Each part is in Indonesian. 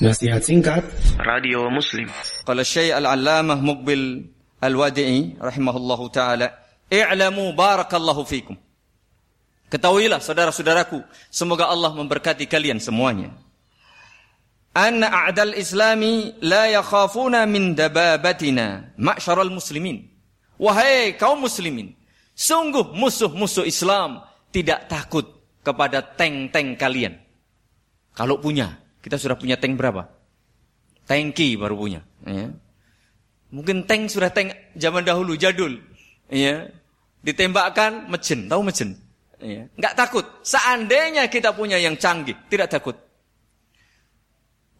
Nasihat singkat Radio Muslim Qala Syekh Al-Allamah Muqbil Al-Wadi'i rahimahullahu taala, "I'lamu barakallahu fikum." Ketahuilah saudara-saudaraku, semoga Allah memberkati kalian semuanya. Anna a'dal islami la yakhafuna min dababatina ma'syaral muslimin. Wahai kaum muslimin, sungguh musuh-musuh Islam tidak takut kepada tank-tank kalian. Kalau punya, kita sudah punya tank berapa? Tanki baru punya. Ya. Mungkin tank sudah tank zaman dahulu jadul. Ya. Ditembakkan mejen, tahu mejen? Ya. Nggak takut. Seandainya kita punya yang canggih, tidak takut.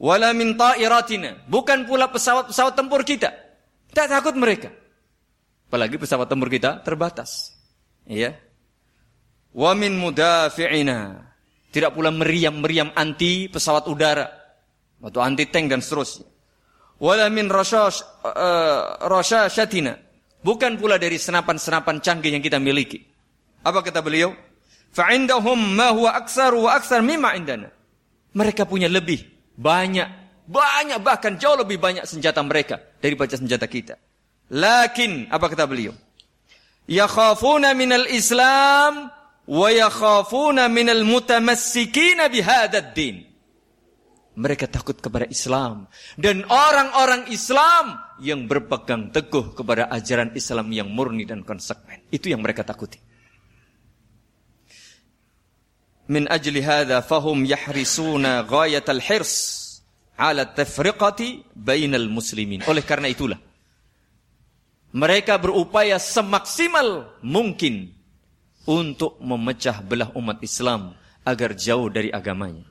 Wala min ta'iratina. Bukan pula pesawat-pesawat tempur kita. Tidak takut mereka. Apalagi pesawat tempur kita terbatas. Ya. Wa min mudafi'ina. Tidak pula meriam-meriam anti pesawat udara. Atau anti tank dan seterusnya. Wala min uh, rasyashatina. Bukan pula dari senapan-senapan canggih yang kita miliki. Apa kata beliau? Fa'indahum ma huwa aksar wa aksar mimma indana. Mereka punya lebih banyak, banyak bahkan jauh lebih banyak senjata mereka daripada senjata kita. Lakin apa kata beliau? Yakhafuna minal Islam wa yakhafuna minal mutamassikina bihadad din. Mereka takut kepada Islam dan orang-orang Islam yang berpegang teguh kepada ajaran Islam yang murni dan konsekuen. Itu yang mereka takuti. Min ajli hadha fahum yahrisuna ghayatal hirs ala tafriqati bainal muslimin. Oleh karena itulah mereka berupaya semaksimal mungkin untuk memecah belah umat Islam agar jauh dari agamanya.